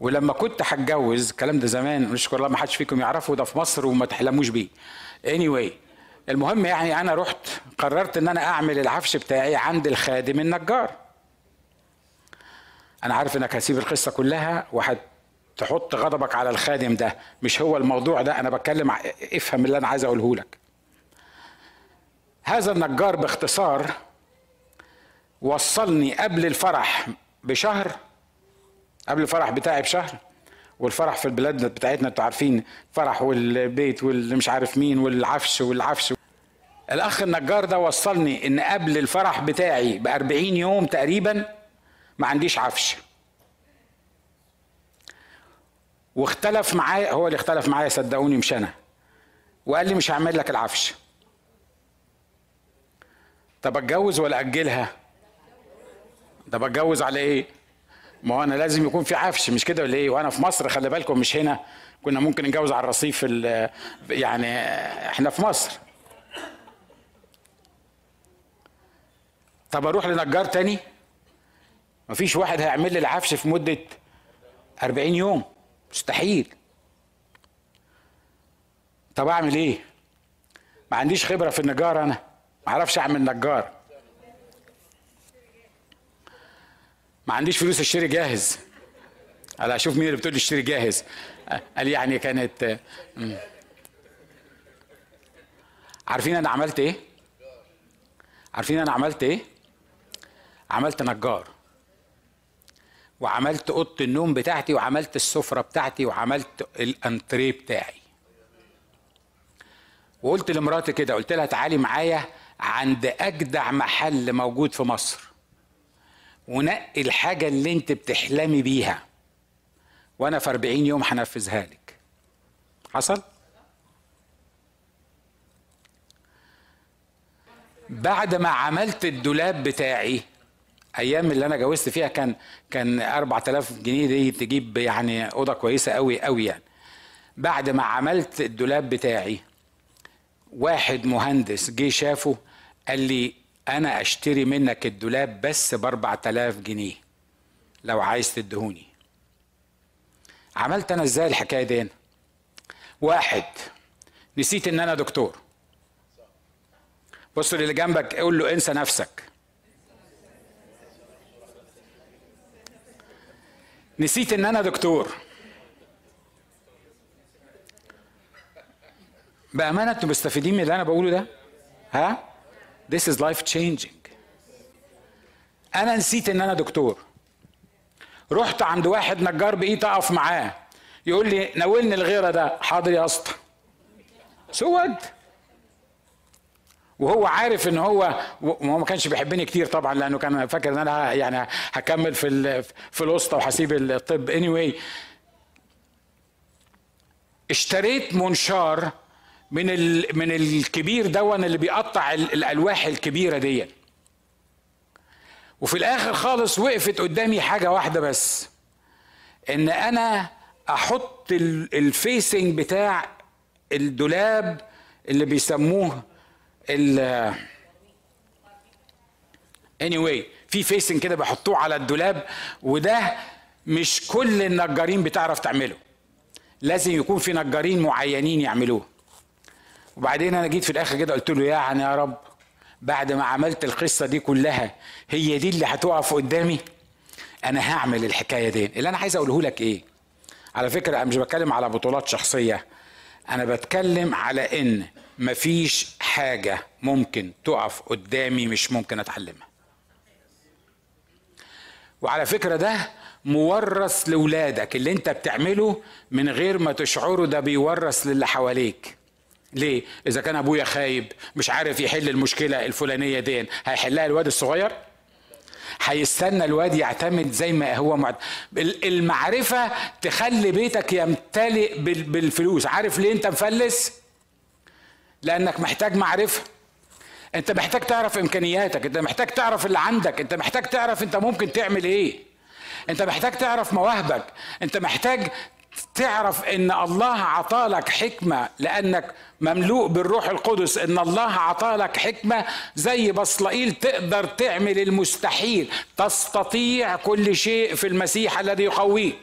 ولما كنت هتجوز الكلام ده زمان نشكر الله ما حدش فيكم يعرفه ده في مصر وما تحلموش بيه. Anyway المهم يعني أنا رحت قررت إن أنا أعمل العفش بتاعي عند الخادم النجار. أنا عارف إنك هسيب القصة كلها وهت تحط غضبك على الخادم ده. مش هو الموضوع ده أنا بتكلم افهم اللي أنا عايز أقوله لك. هذا النجار باختصار وصلني قبل الفرح بشهر قبل الفرح بتاعي بشهر. والفرح في البلاد بتاعتنا أنتوا عارفين فرح والبيت واللي مش عارف مين والعفش والعفش. الأخ النجار ده وصلني إن قبل الفرح بتاعي ب 40 يوم تقريبا ما عنديش عفش. واختلف معايا هو اللي اختلف معايا صدقوني مش أنا. وقال لي مش هعمل لك العفش. طب أتجوز ولا أجلها؟ طب أتجوز على إيه؟ ما هو أنا لازم يكون في عفش مش كده ولا إيه؟ وأنا في مصر خلي بالكم مش هنا. كنا ممكن نتجوز على الرصيف يعني إحنا في مصر. طب أروح لنجار تاني؟ مفيش واحد هيعمل لي العفش في مدة 40 يوم. مستحيل. طب أعمل إيه؟ ما عنديش خبرة في النجار أنا. ما أعرفش أعمل نجار. ما عنديش فلوس اشتري جاهز. على أشوف مين اللي بتقول لي اشتري جاهز. قال يعني كانت عارفين أنا عملت إيه؟ عارفين أنا عملت إيه؟ عملت نجار. وعملت اوضة النوم بتاعتي وعملت السفرة بتاعتي وعملت الانتريه بتاعي. وقلت لمراتي كده قلت لها تعالي معايا عند اجدع محل موجود في مصر. ونقي الحاجة اللي انت بتحلمي بيها. وأنا في 40 يوم هنفذها لك. حصل؟ بعد ما عملت الدولاب بتاعي أيام اللي أنا جوزت فيها كان كان 4000 جنيه دي تجيب يعني أوضة كويسة قوي قوي يعني. بعد ما عملت الدولاب بتاعي واحد مهندس جه شافه قال لي أنا اشتري منك الدولاب بس ب 4000 جنيه لو عايز تدهوني. عملت أنا إزاي الحكاية دي واحد نسيت إن أنا دكتور. بص للي جنبك قول له انسى نفسك. نسيت إن أنا دكتور. بأمانة أنتوا مستفيدين من اللي أنا بقوله ده؟ ها؟ This is life changing. أنا نسيت إن أنا دكتور. رحت عند واحد نجار بقيت أقف معاه. يقول لي ناولني الغيرة ده. حاضر يا اسطى. سود وهو عارف إن هو وهو ما كانش بيحبني كتير طبعا لأنه كان فاكر إن أنا يعني هكمل في في الوسطى وهسيب الطب. Anyway اشتريت منشار من من الكبير دون اللي بيقطع الألواح الكبيرة دي وفي الآخر خالص وقفت قدامي حاجة واحدة بس إن أنا أحط ال facing بتاع الدولاب اللي بيسموه ال anyway في facing كده بحطوه على الدولاب وده مش كل النجارين بتعرف تعمله. لازم يكون في نجارين معينين يعملوه. وبعدين أنا جيت في الآخر كده قلت له يعني يا رب بعد ما عملت القصة دي كلها هي دي اللي هتقف قدامي؟ أنا هعمل الحكاية دي. اللي أنا عايز أقوله لك إيه؟ على فكرة أنا مش بتكلم على بطولات شخصية. أنا بتكلم على إن مفيش حاجة ممكن تقف قدامي مش ممكن أتعلمها. وعلى فكرة ده مورث لاولادك اللي أنت بتعمله من غير ما تشعره ده بيورث للي حواليك. ليه؟ إذا كان أبويا خايب مش عارف يحل المشكلة الفلانية دي هيحلها الواد الصغير؟ هيستنى الواد يعتمد زي ما هو معد... المعرفة تخلي بيتك يمتلئ بالفلوس. عارف ليه أنت مفلس؟ لأنك محتاج معرفة. أنت محتاج تعرف إمكانياتك. أنت محتاج تعرف اللي عندك. أنت محتاج تعرف أنت ممكن تعمل إيه. أنت محتاج تعرف مواهبك. أنت محتاج تعرف إن الله عطالك حكمة لأنك مملوء بالروح القدس إن الله عطالك حكمة زي بصلائيل تقدر تعمل المستحيل. تستطيع كل شيء في المسيح الذي يقويك.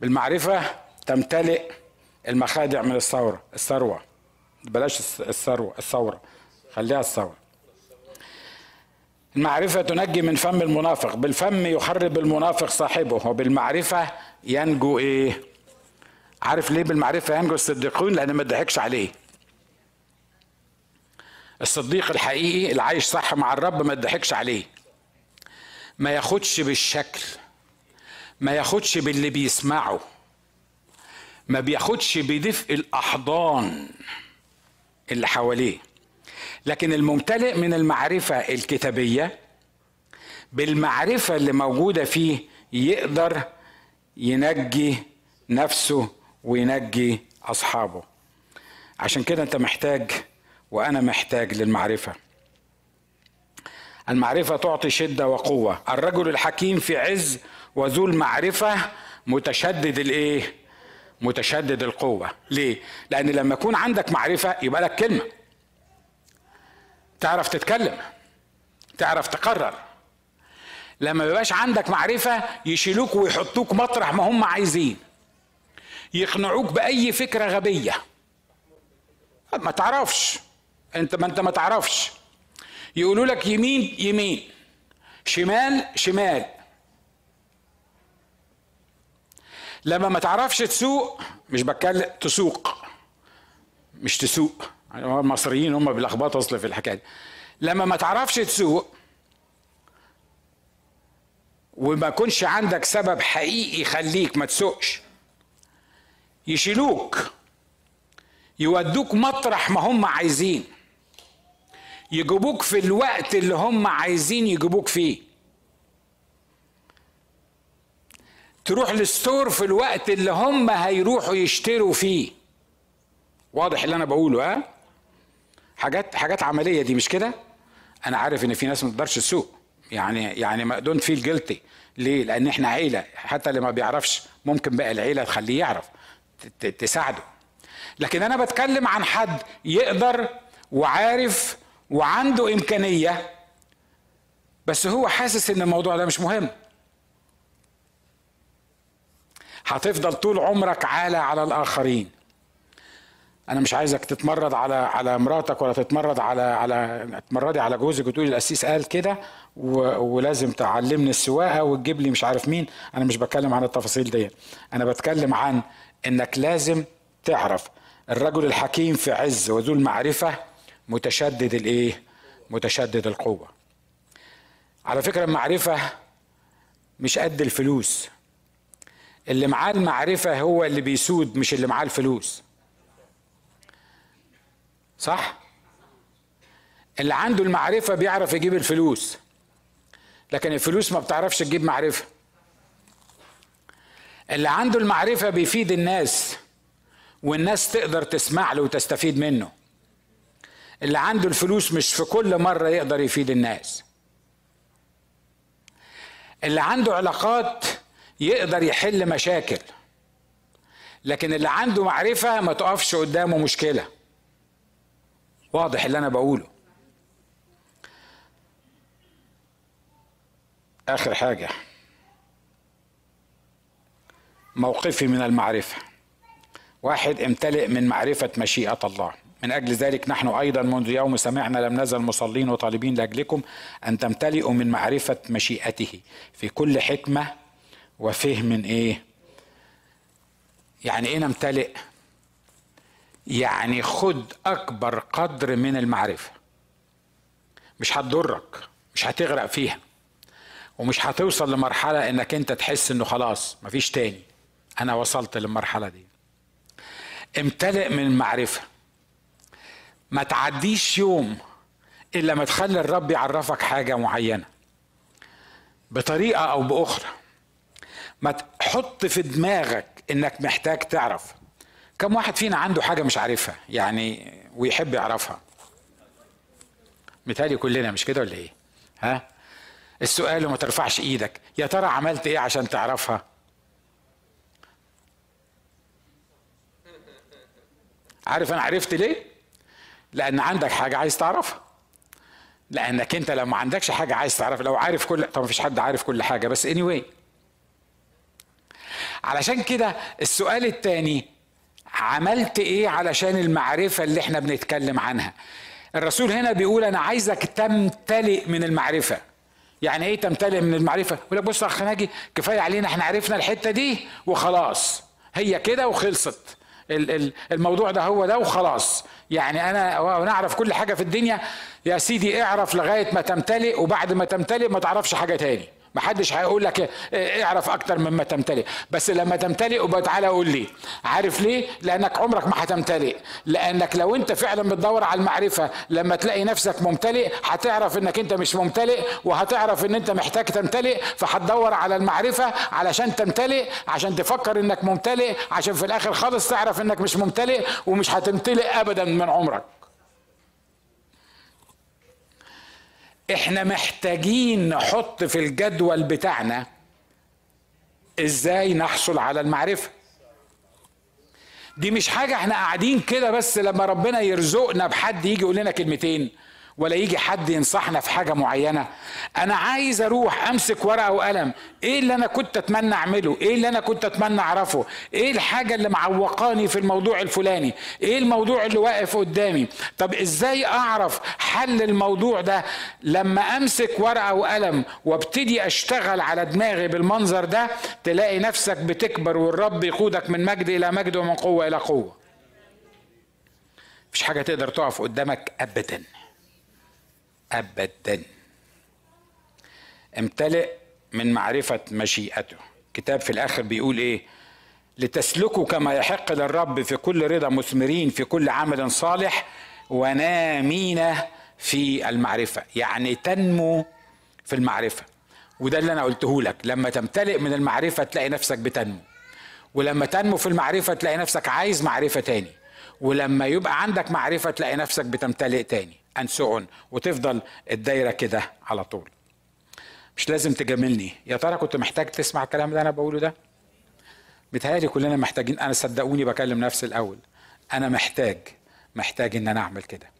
بالمعرفة تمتلئ المخادع من الثورة الثروة. بلاش الثروة الثورة. خليها الثورة. المعرفة تنجي من فم المنافق. بالفم يخرب المنافق صاحبه وبالمعرفة ينجو إيه؟ عارف ليه بالمعرفة ينجو الصديقون؟ لأن ما ضحكش عليه. الصديق الحقيقي اللي عايش صح مع الرب ما تضحكش عليه. ما ياخدش بالشكل ما ياخدش باللي بيسمعه ما بياخدش بدفء الأحضان اللي حواليه. لكن الممتلئ من المعرفة الكتابية بالمعرفة اللي موجودة فيه يقدر ينجي نفسه وينجي أصحابه. عشان كده أنت محتاج وأنا محتاج للمعرفة. المعرفة تعطي شدة وقوة. الرجل الحكيم في عز وذو المعرفة متشدد الإيه؟ متشدد القوة. ليه؟ لأن لما يكون عندك معرفة يبقى لك كلمة. تعرف تتكلم تعرف تقرر. لما يبقاش عندك معرفة يشيلوك ويحطوك مطرح ما هم عايزين. يقنعوك بأي فكرة غبية. ما تعرفش. انت ما انت ما تعرفش. يقولوا لك يمين يمين. شمال شمال. لما ما تعرفش تسوق مش بتكلم تسوق. مش تسوق. المصريين هم بيلخبطوا أصل في الحكاية دي. لما ما تعرفش تسوق وما يكونش عندك سبب حقيقي يخليك ما تسوقش يشيلوك يودوك مطرح ما هم عايزين يجيبوك في الوقت اللي هم عايزين يجيبوك فيه. تروح لل store في الوقت اللي هم هيروحوا يشتروا فيه. واضح اللي أنا بقوله ها؟ حاجات حاجات عملية دي مش كده؟ أنا عارف إن في ناس ما تقدرش تسوق. يعني يعني ما don't feel guilty ليه؟ لأن إحنا عيلة. حتى اللي ما بيعرفش ممكن بقى العيلة تخليه يعرف تساعده. لكن أنا بتكلم عن حد يقدر وعارف وعنده إمكانية بس هو حاسس إن الموضوع ده مش مهم. هتفضل طول عمرك عالة على الآخرين. أنا مش عايزك تتمرد على على مراتك ولا تتمرد على على تمردي على جوزك وتقولي القسيس قال كده ولازم تعلمني السواقة وتجيب لي مش عارف مين. أنا مش بتكلم عن التفاصيل دي أنا بتكلم عن إنك لازم تعرف الرجل الحكيم في عز وذو المعرفة متشدد الإيه؟ متشدد القوة. على فكرة المعرفة مش قد الفلوس. اللي معاه المعرفة هو اللي بيسود مش اللي معاه الفلوس. صح؟ اللي عنده المعرفة بيعرف يجيب الفلوس. لكن الفلوس ما بتعرفش تجيب معرفة. اللي عنده المعرفة بيفيد الناس والناس تقدر تسمع له وتستفيد منه. اللي عنده الفلوس مش في كل مرة يقدر يفيد الناس. اللي عنده علاقات يقدر يحل مشاكل. لكن اللي عنده معرفة ما تقفش قدامه مشكلة. واضح اللي أنا بقوله. آخر حاجة. موقفي من المعرفة. واحد امتلئ من معرفة مشيئة الله. من أجل ذلك نحن أيضا منذ يوم سمعنا لم نزل مصلين وطالبين لأجلكم أن تمتلئوا من معرفة مشيئته. في كل حكمة وفهم إيه؟ يعني إيه نمتلئ؟ يعني خد أكبر قدر من المعرفة. مش هتضرك مش هتغرق فيها ومش هتوصل لمرحلة إنك أنت تحس إنه خلاص مفيش تاني. أنا وصلت للمرحلة دي. امتلئ من المعرفة. ما تعديش يوم إلا ما تخلي الرب يعرفك حاجة معينة. بطريقة أو بأخرى. ما تحط في دماغك إنك محتاج تعرف. كم واحد فينا عنده حاجة مش عارفها يعني ويحب يعرفها. مثالي كلنا مش كده ولا إيه؟ ها؟ السؤال وما ترفعش إيدك. يا ترى عملت إيه عشان تعرفها؟ عارف أنا عرفت ليه؟ لأن عندك حاجة عايز تعرفها. لأنك أنت لو ما عندكش حاجة عايز تعرفها لو عارف كل طب مفيش حد عارف كل حاجة بس anyway. علشان كده السؤال الثاني عملت إيه علشان المعرفة اللي إحنا بنتكلم عنها؟ الرسول هنا بيقول أنا عايزك تمتلئ من المعرفة. يعني إيه تمتلئ من المعرفة؟ يقول لك بص يا أخ ناجي كفاية علينا إحنا عرفنا الحتة دي وخلاص. هي كده وخلصت. الموضوع ده هو ده وخلاص. يعني أنا نعرف كل حاجة في الدنيا. يا سيدي اعرف لغاية ما تمتلئ وبعد ما تمتلئ ما تعرفش حاجة تاني. محدش هيقول لك اعرف أكتر مما تمتلئ. بس لما تمتلئ وبقى تعالى قول لي. عارف ليه؟ لأنك عمرك ما هتمتلئ. لأنك لو أنت فعلا بتدور على المعرفة لما تلاقي نفسك ممتلئ هتعرف إنك أنت مش ممتلئ وهتعرف إن أنت محتاج تمتلئ فهتدور على المعرفة علشان تمتلئ عشان تفكر إنك ممتلئ عشان في الآخر خالص تعرف إنك مش ممتلئ ومش هتمتلئ ابدا من عمرك. إحنا محتاجين نحط في الجدول بتاعنا إزاي نحصل على المعرفة. دي مش حاجة إحنا قاعدين كده بس لما ربنا يرزقنا بحد يجي يقول لنا كلمتين. ولا يجي حد ينصحنا في حاجة معينة. أنا عايز أروح أمسك ورقة وقلم. إيه اللي أنا كنت أتمنى أعمله؟ إيه اللي أنا كنت أتمنى أعرفه؟ إيه الحاجة اللي معوقاني في الموضوع الفلاني؟ إيه الموضوع اللي واقف قدامي؟ طب إزاي أعرف حل الموضوع ده؟ لما أمسك ورقة وقلم وابتدي أشتغل على دماغي بالمنظر ده تلاقي نفسك بتكبر والرب يقودك من مجد إلى مجد ومن قوة إلى قوة. مفيش حاجة تقدر تقف قدامك ابدا. ابدا. امتلئ من معرفة مشيئته. كتاب في الآخر بيقول إيه؟ لتسلكوا كما يحق للرب في كل رضا مثمرين في كل عمل صالح ونامين في المعرفة. يعني تنمو في المعرفة. وده اللي أنا قلته لك. لما تمتلئ من المعرفة تلاقي نفسك بتنمو. ولما تنمو في المعرفة تلاقي نفسك عايز معرفة تاني. ولما يبقى عندك معرفة تلاقي نفسك بتمتلئ تاني. And so on. وتفضل الدايرة كده على طول. مش لازم تجاملني. يا ترى كنت محتاج تسمع الكلام اللي أنا بقوله ده؟ بيتهيألي كلنا محتاجين. أنا صدقوني بكلم نفسي الأول. أنا محتاج محتاج إن أنا أعمل كده.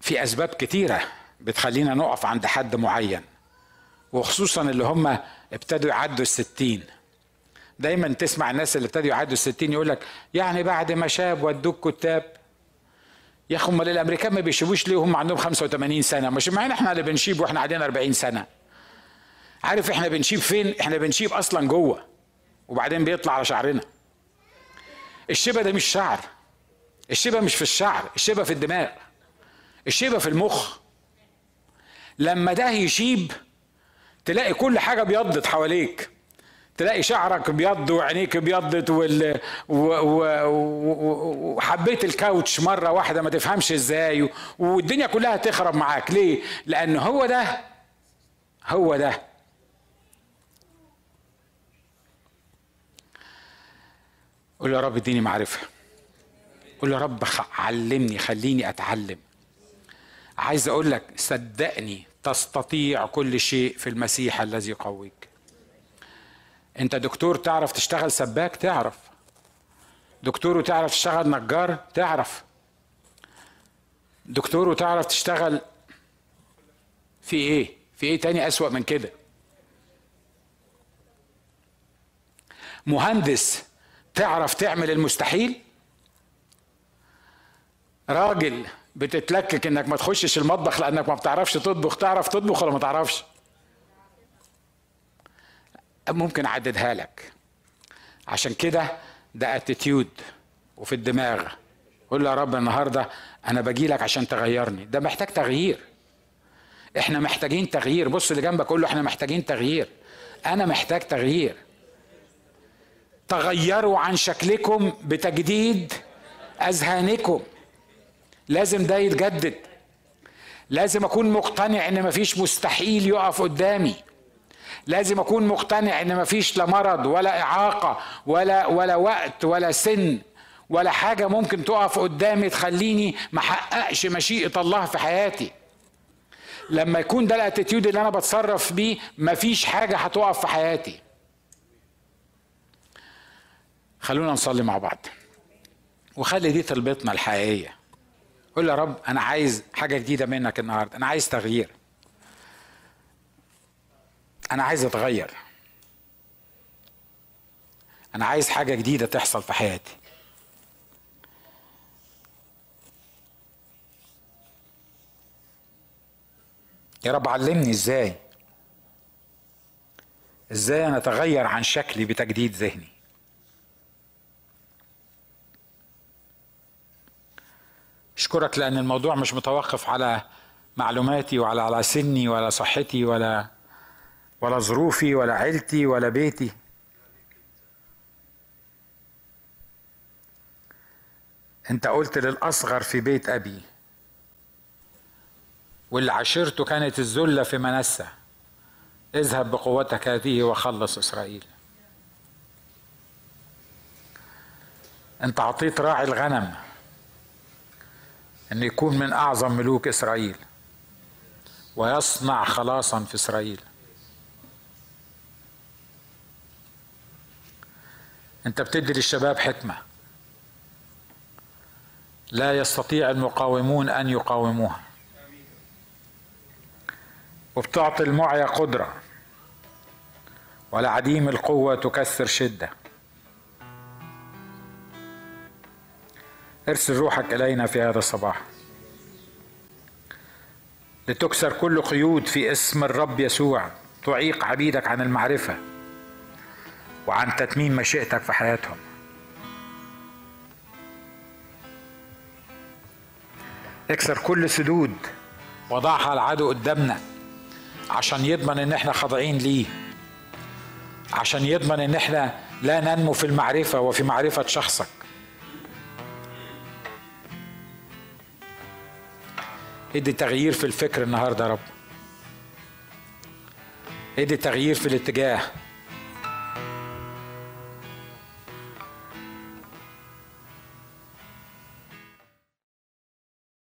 في أسباب كتيرة بتخلينا نقف عند حد معين. وخصوصا اللي هم ابتدوا يعدوا الستين. دايما تسمع الناس اللي ابتدوا يعدوا الستين يقول لك يعني بعد ما شاب ودوك كتاب يا أخي أمال الأمريكان ما بيشيبوش ليه وهم عندهم 85 سنة؟ مش معانا إحنا اللي بنشيب وإحنا قاعدين 40 سنة. عارف إحنا بنشيب فين؟ إحنا بنشيب أصلا جوه وبعدين بيطلع على شعرنا. الشبه ده مش شعر الشبه مش في الشعر الشبه في الدماغ الشبه في المخ. لما ده يشيب تلاقي كل حاجة بيضت حواليك. تلاقي شعرك ابيض وعينيك ابيضت وال... و... و... و... وحبيت الكاوتش مرة واحدة ما تفهمش إزاي و... والدنيا كلها تخرب معاك. ليه؟ لأن هو ده هو ده. قول يا رب اديني معرفة. قول يا رب علمني خليني أتعلم. عايز أقول لك صدقني تستطيع كل شيء في المسيح الذي يقويك. انت دكتور تعرف تشتغل سباك؟ تعرف. دكتور وتعرف تشتغل نجار؟ تعرف. دكتور وتعرف تشتغل في إيه؟ في إيه تاني أسوأ من كده؟ مهندس تعرف تعمل المستحيل؟ راجل بتتلكك إنك ما تخشش المطبخ لأنك ما بتعرفش تطبخ تعرف تطبخ ولا ما تعرفش؟ ممكن أعددها لك. عشان كده ده اتيتيود وفي الدماغ. قول له يا رب النهارده أنا باجي لك عشان تغيرني. ده محتاج تغيير. إحنا محتاجين تغيير. بص اللي جنبك قول له إحنا محتاجين تغيير. أنا محتاج تغيير. تغيروا عن شكلكم بتجديد أذهانكم. لازم ده يتجدد. لازم أكون مقتنع إن مفيش مستحيل يقف قدامي. لازم أكون مقتنع إن مفيش لا مرض ولا إعاقة ولا ولا وقت ولا سن ولا حاجة ممكن تقف قدامي تخليني ما أحققش مشيئة الله في حياتي. لما يكون ده الأتيتيود اللي أنا بتصرف بيه مفيش حاجة هتقف في حياتي. خلونا نصلي مع بعض. وخلي دي طلبتنا الحقيقية. قول يا رب أنا عايز حاجة جديدة منك النهارده أنا عايز تغيير. أنا عايز أتغير. أنا عايز حاجة جديدة تحصل في حياتي. يا رب علمني إزاي. إزاي أنا أتغير عن شكلي بتجديد ذهني. أشكرك لأن الموضوع مش متوقف على معلوماتي ولا على سني ولا صحتي ولا ولا ظروفي ولا عيلتي ولا بيتي. انت قلت للأصغر في بيت أبي واللي عشرته كانت الذله في منسى اذهب بقوتك هذه وخلص إسرائيل. انت اعطيت راعي الغنم إن يكون من أعظم ملوك إسرائيل ويصنع خلاصا في إسرائيل. انت بتدي للشباب حكمة. لا يستطيع المقاومون أن يقاوموها. وبتعطي المعيا قدرة. ولعديم القوة تكسر شدة. ارسل روحك إلينا في هذا الصباح. لتكسر كل قيود في اسم الرب يسوع. تعيق عبيدك عن المعرفة. وعن تتميم مشيئتك في حياتهم. اكسر كل سدود وضعها العدو قدامنا عشان يضمن إن إحنا خاضعين ليه. عشان يضمن إن إحنا لا ننمو في المعرفة وفي معرفة شخصك. ادي تغيير في الفكر النهارده يا رب. ادي تغيير في الاتجاه.